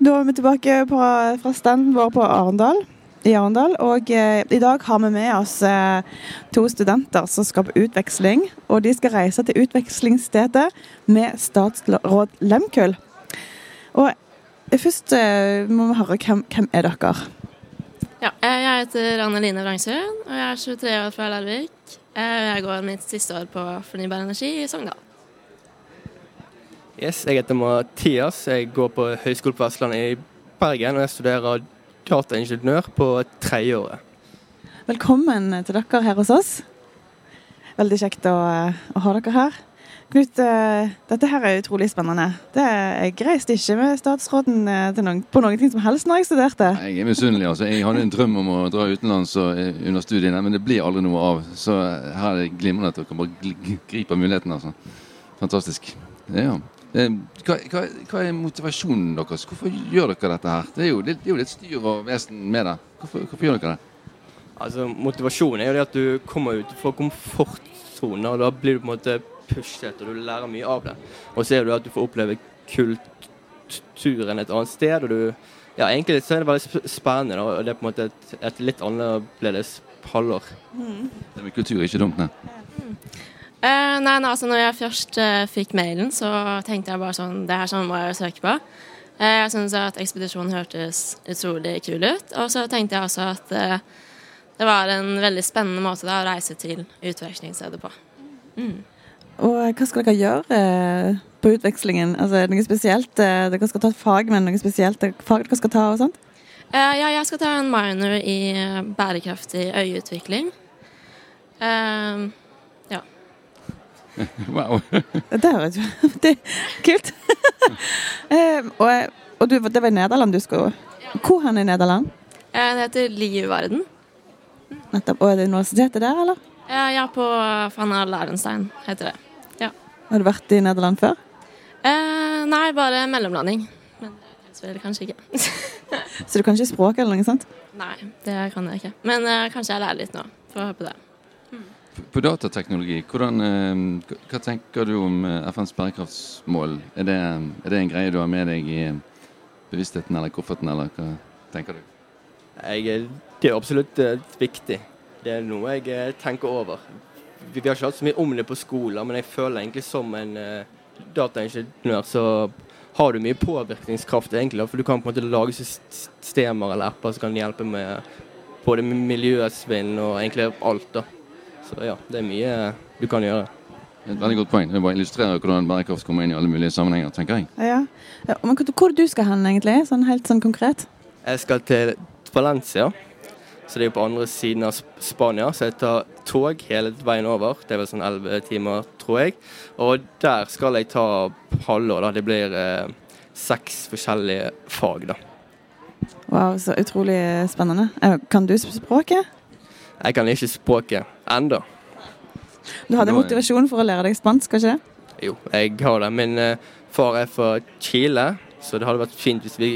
Da er vi tilbake på, fra standen vår på Arendal. I Arendal, og eh, I dag har vi med oss eh, to studenter som skal på utveksling. og De skal reise til utvekslingsstedet med statsråd Lemkull. Og Først eh, må vi høre hvem, hvem er dere Ja, Jeg heter Anne Line Vrangsund, og jeg er 23 år fra Larvik. Jeg går mitt siste år på fornybar energi i Sogndal. Yes, jeg heter Mathias. Jeg går på Høgskolen på Vestlandet i Bergen, og jeg studerer dataingeniør på tredjeåret. Velkommen til dere her hos oss. Veldig kjekt å, å ha dere her. Knut, eh, dette her er utrolig spennende. Det, jeg reiste ikke med statsråden eh, noen, på noen ting som helst når jeg studerte. Jeg er misunnelig. altså. Jeg hadde en drøm om å dra utenlands eh, under studiene, men det blir aldri noe av. Så her er det glimrende at dere bare griper muligheten. altså. Fantastisk. Ja. Hva, hva, hva, er motivasjonen deres? Hvorfor gjør dere dette her? Det er jo, det er jo litt styr og vesen med det. Hvorfor, hvorfor, gjør dere det? Altså, Motivasjonen er jo det at du kommer ut fra komfortsonen, og da blir du på en måte pushet, og du lærer mye av det. Og så er det at du får oppleve kulturen et annet sted, og du Ja, egentlig så er det veldig spennende, og det er på en måte et, et litt annerledes halvår. Mm. Det med kultur er ikke dumt, nei. Uh, nei, nei, altså når jeg først uh, fikk mailen, så tenkte jeg bare sånn Det her sånn må jeg søke på. Uh, jeg syntes at ekspedisjonen hørtes utrolig kul ut. Og så tenkte jeg også at det var en veldig spennende måte da, å reise til utvekslingsstedet på. Mm. Og hva skal dere gjøre på utvekslingen? Altså, det noe spesielt? Dere skal ta et fag, men noe spesielt fag dere skal ta og sånt? ja, jeg skal ta en minor i bærekraftig øyeutvikling. Uh, Wow. det høres det kult um, og, og du, det var i Nederland du skulle Hvor hen i Nederland? Det heter Livvarden. Nettopp. Og er det universitetet der, eller? Ja, på Van Lærenstein heter det. Ja. Har du vært i Nederland før? Eh, nei, bare mellomlanding. Men det kanskje ikke. Så du kan ikke språk eller noe sånt? Nei, det kan jeg ikke. Men eh, kanskje jeg lærer litt nå. Får håpe det. På datateknologi, hvordan, eh, hva tenker du om eh, FNs bærekraftsmål? Er det, er det, en greie du har med deg i bevisstheten eller kofferten, eller hva tenker du? Jeg, det er absolutt eh, viktig. Det er noe jeg tenker over. Vi har ikke hatt så mye om det på skolen, men jeg føler egentlig som en dataingeniør så har du mye påvirkningskraft, egentlig. For du kan på en måte lage systemer eller apper som kan hjelpe med både miljøsvinn og egentlig alt. da. Så ja, det er mye du kan gjøre. Et veldig godt poeng. Det bare illustrerer hvordan bærekraft kommer inn i alle mulige sammenhenger, tenker jeg. Ja. Men hvor du skal hen, egentlig? Sånn helt sånn konkret? Jeg skal til Valencia. Så det er jo på andre siden av Spania, så jeg tar tog hele veien over. Det er vel sånn elleve timer, tror jeg. Og der skal jeg ta halvår, da. Det blir eh, seks forskjellige fag, da. Wow, så utrolig spennende. Eh, kan du språket? Jeg kan ikke språket enda. Du hadde motivasjon for å lære deg spansk, ikke det? Jo, jeg har det. Min uh, far er fra Chile, så det hadde vært fint hvis vi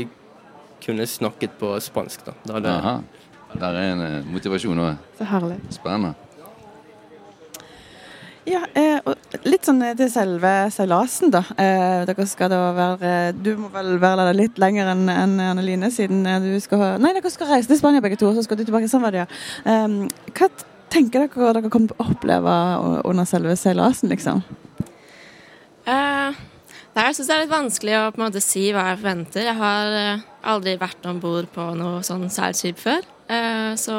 kunne snakket på spansk. da. Det hadde... Aha. Der er en uh, motivasjon òg. Så herlig. Spennende. Ja, eh, og litt sånn til selve seilasen, da. Eh, dere skal da være Du må vel være der litt lenger enn en Anneline, siden du skal Nei, dere skal reise til Spania begge to, og så skal du tilbake. Det, ja. Eh, hva tenker dere dere kommer til å oppleve under selve seilasen, liksom? Eh, nei, jeg syns det er litt vanskelig å på en måte si hva jeg forventer. Jeg har uh, aldri vært om bord på noe sånn seilskip før. Uh, så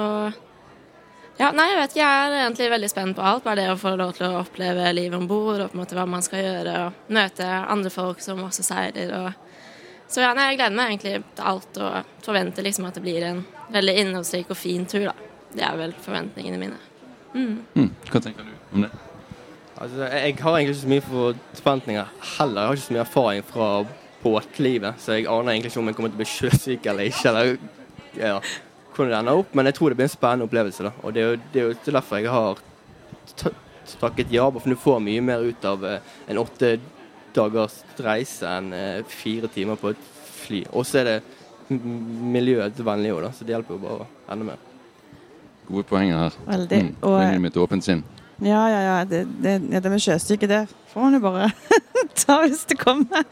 ja, nei, jeg vet ikke. Jeg er egentlig veldig spent på alt. Bare det å få lov til å oppleve livet om bord, og på en måte hva man skal gjøre, og møte andre folk som også seiler. Og... Så ja, nei, jeg gleder meg egentlig til alt, og forventer liksom at det blir en veldig innholdsrik og fin tur, da. Det er vel forventningene mine. Mm. Mm. Hva tenker du om det? Altså, jeg har egentlig ikke så mye forventninger heller. Jeg har ikke så mye erfaring fra båtlivet, så jeg aner egentlig ikke om jeg kommer til å bli sjøsyk eller ikke. eller ja, hvordan det ender opp, Men jeg tror det blir en spennende opplevelse. da, og Det er jo, det er jo derfor jeg har takket ja, for du får mye mer ut av eh, en åtte dagers reise enn eh, fire timer på et fly. Og så er det miljøet vennlig òg, så det hjelper jo bare enda mer. Gode poenger her. Veldig. Mm. Og, med et åpent sinn. Ja, ja, ja. Det, det, ja, det med sjøsyke, det får man jo bare ta hvis det kommer.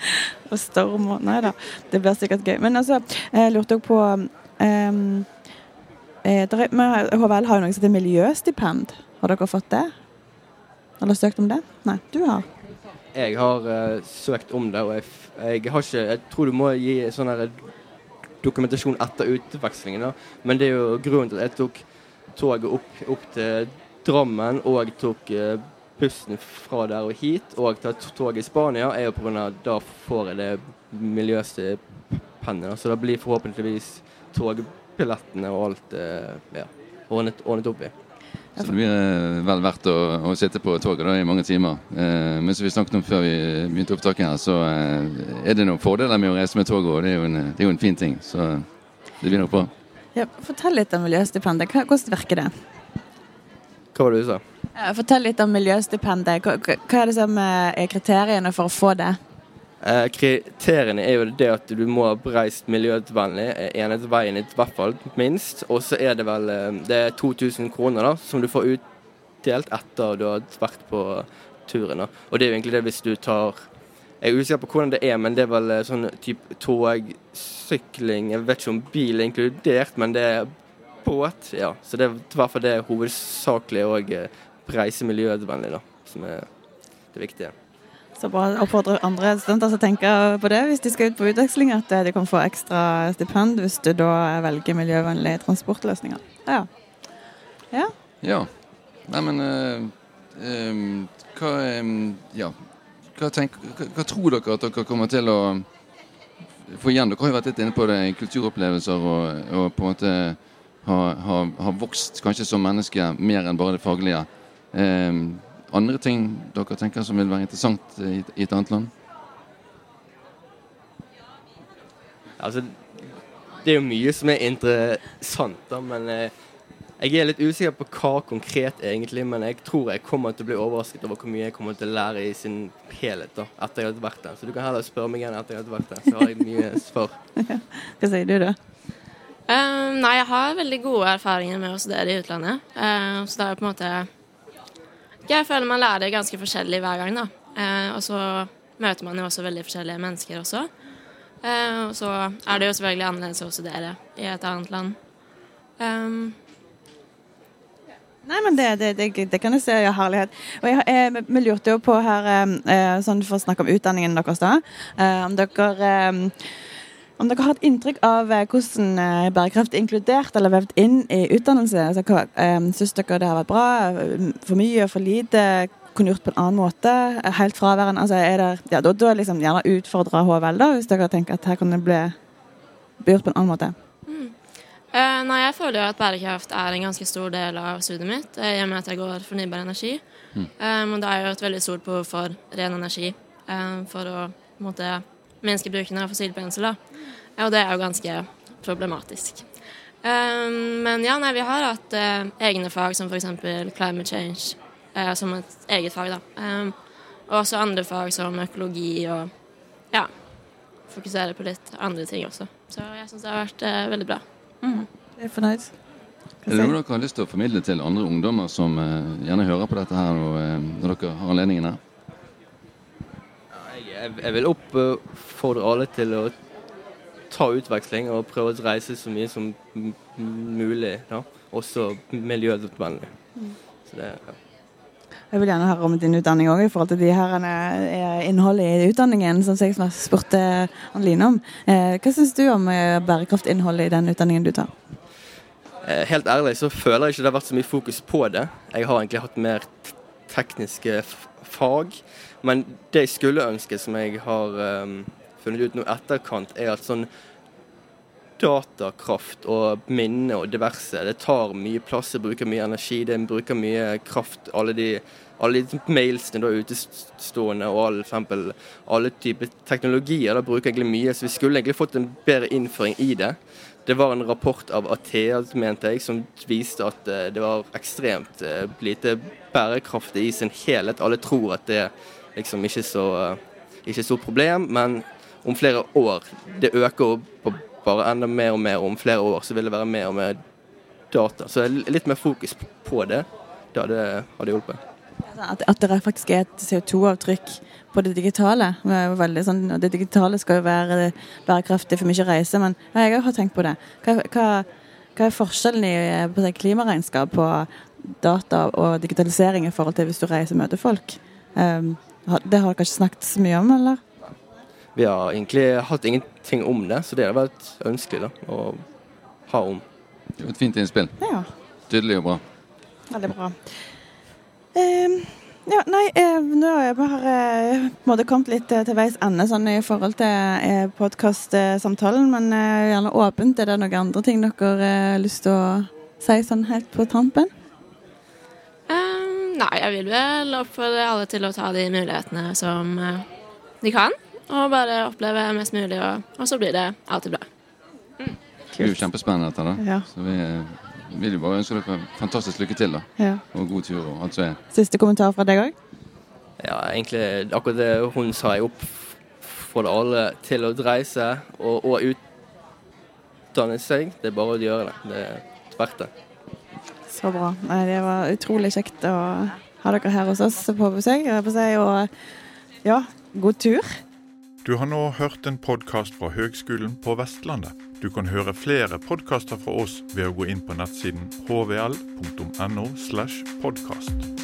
Og storm og Nei da, det blir sikkert gøy. Men altså, jeg lurte òg på um, HVL har jo noe som heter miljøstipend. Har dere fått det? Eller søkt om det? Nei, du har. Jeg har uh, søkt om det, og jeg, jeg, har ikke Jeg tror du må gi sånn her dokumentasjon etter utvekslingen. Da. Men det er jo grunnen til at jeg tok toget opp, opp til Drammen og tok uh, bussen fra der og hit, og tatt toget i Spania, er jo pga. da får jeg det miljøstipendet. Så det blir forhåpentligvis togbillettene og alt uh, ja, ordnet, ordnet opp i. Så det blir eh, vel verdt å, å sitte på toget da, i mange timer. Eh, men som vi snakket om før vi begynte opptaket her, så eh, er det noen fordeler med å reise med toget. Og det er jo en, det er jo en fin ting. Så det blir nok bra. Ja, fortell litt om miljøstipendet. Hvordan virker det? Hva var det du sa? Fortell litt om miljøstipendet. Hva, hva er det som er kriteriene for å få det? Eh, kriteriene er jo det at du må ha reist miljøvennlig eh, enhetsveien i hvert fall, minst. Og så er det vel eh, det er 2000 kroner da, som du får utdelt etter du har vært på turen. da. Og det er jo egentlig det hvis du tar Jeg er usikker på hvordan det er, men det er vel eh, sånn type togsykling Jeg vet ikke om bil er inkludert, men det er båt. ja. Så det er i hvert fall det hovedsakelig å reise miljøvennlig, da, som er det viktige. Så bare Oppfordrer andre studenter til å tenke på det hvis de skal ut på utveksling, at de kan få ekstra stipend hvis du da velger miljøvennlige transportløsninger. Ja. Ja. ja. Nei, men uh, um, hva, um, ja. hva, tenk, hva, hva, tror dere at dere kommer til å få igjen? Dere har jo vært litt inne på det i kulturopplevelser og, og på en måte har ha, ha vokst kanskje som menneske mer enn bare det faglige. Um, andre ting dere tenker som vil være interessant i, i et annet land? Altså, det er jo mye som er interessant, da, men eh, jeg er litt usikker på hva konkret egentlig. Men jeg tror jeg kommer til å bli overrasket over hvor mye jeg kommer til å lære i sin helhet da, etter jeg har vært der. Så du kan heller spørre meg igjen etter jeg har vært der, så har jeg mye svar. Hva sier du, da? Um, nei, jeg har veldig gode erfaringer med å studere i utlandet. Uh, så det er på en måte jeg føler man lærer ganske forskjellig hver gang, da. Eh, og så møter man jo også veldig forskjellige mennesker også. Eh, og så er det jo selvfølgelig annerledes å studere i et annet land. Um, Nei, men det, det, det, det, kan jeg se, ja, herlighet. Og jeg, jeg, Vi lurte jo på her, eh, sånn for å snakke om utdanningen deres, da. Eh, om dere eh, om dere har et inntrykk av eh, hvordan eh, bærekraft er inkludert eller vevd inn i utdannelse? Altså, hva, um, Syns dere det har vært bra? For mye, for lite? Kunne gjort på en annen måte? Helt fraværende? Altså, er det, ja, da, da liksom gjerne utfordre HVL, da, hvis dere tenker at her kan det bli, bli gjort på en annen måte. Mm. Uh, nei, jeg føler jo at bærekraft er en ganske stor del av studiet mitt, i og med at jeg går fornybar energi. Mm. Um, og det er jo et veldig stort behov for ren energi um, for å måte, minske bruken av fossilbrensler. Og det er jo ganske problematisk. Um, men ja, nei, vi har hatt uh, egne fag som f.eks. climate change uh, som et eget fag, da. Um, og også andre fag som økologi og ja, fokusere på litt andre ting også. Så jeg syns det har vært uh, veldig bra. Mm. Det er fornøyd. Er det noe dere har lyst til å formidle til andre ungdommer som gjerne hører på dette her når dere har anledningen her? Jeg, vil oppfordre alle til å ta utveksling og prøve å reise så mye som mulig. Da. Også miljøvennlig. Mm. Ja. Jeg vil gjerne høre om din utdanning òg, i forhold til de her eh, innholdet i utdanningen, som jeg spurte Anne-Line om. Eh, hva syns du om eh, bærekraftinnholdet i den utdanningen du tar? Helt ærlig så føler jeg ikke det har vært så mye fokus på det. Jeg har egentlig hatt mer tekniske fag. Men det jeg skulle ønske, som jeg har um, funnet ut nå etterkant, er at sånn datakraft og minne og diverse. Det tar mye plass, det bruker mye energi, det bruker mye kraft. Alle de, alle de mailsene da utestående og all, eksempel, alle typer teknologier da bruker egentlig mye. Så vi skulle egentlig fått en bedre innføring i det. Det var en rapport av Athea, mente jeg, som viste at eh, det var ekstremt eh, lite bærekraftig i sin helhet. Alle tror at det liksom ikke så, eh, ikke så problem, men om flere år Det øker på bare enda mer og mer. Om flere år så vil det være mer og mer data. Så litt mer fokus på det. Det hadde, hjulpet. At, at det faktisk er et CO2-avtrykk på det digitale. Sånn, det digitale skal jo være bærekraftig for mye reise, men ja, jeg har tenkt på det. Hva, hva, hva er forskjellen i på klimaregnskap på data og digitalisering i forhold til hvis du reiser og møter folk? Um, det har dere ikke snakket så mye om, eller? Vi har egentlig hatt ingenting om det, så det har vært ønskelig da, å ha om. Det var et fint innspill. Ja. Tydelig og bra. Veldig bra. Um, ja, nei, eh, nå har jeg bare eh, kommet litt eh, til veis ende sånn i forhold til eh, podkastsamtalen, men eh, gjerne åpent. Er det noen andre ting dere har eh, lyst til å si sånn helt på tampen? Um, nei, jeg vil vel oppfordre alle til å ta de mulighetene som de kan. Og bare oppleve mest mulig, og, og så blir det alltid bra. Mm. Det er jo kjempespennende dette, da. Ja. Så vi vil jo bare ønske dere fantastisk lykke til. da. Ja. Og god tur og alt som er. Siste kommentar fra deg òg? Ja, egentlig akkurat det hun sa. Jeg oppfordrer alle til å dreie seg og, og utdanne seg. Det er bare å gjøre det. Det er verdt det. Så bra. Det var utrolig kjekt å ha dere her hos oss på besøk. Og ja, god tur. Du har nå hørt en podkast fra Høgskolen på Vestlandet. Du kan høre flere podkaster fra oss ved å gå inn på nettsiden hvl.no. slash podkast.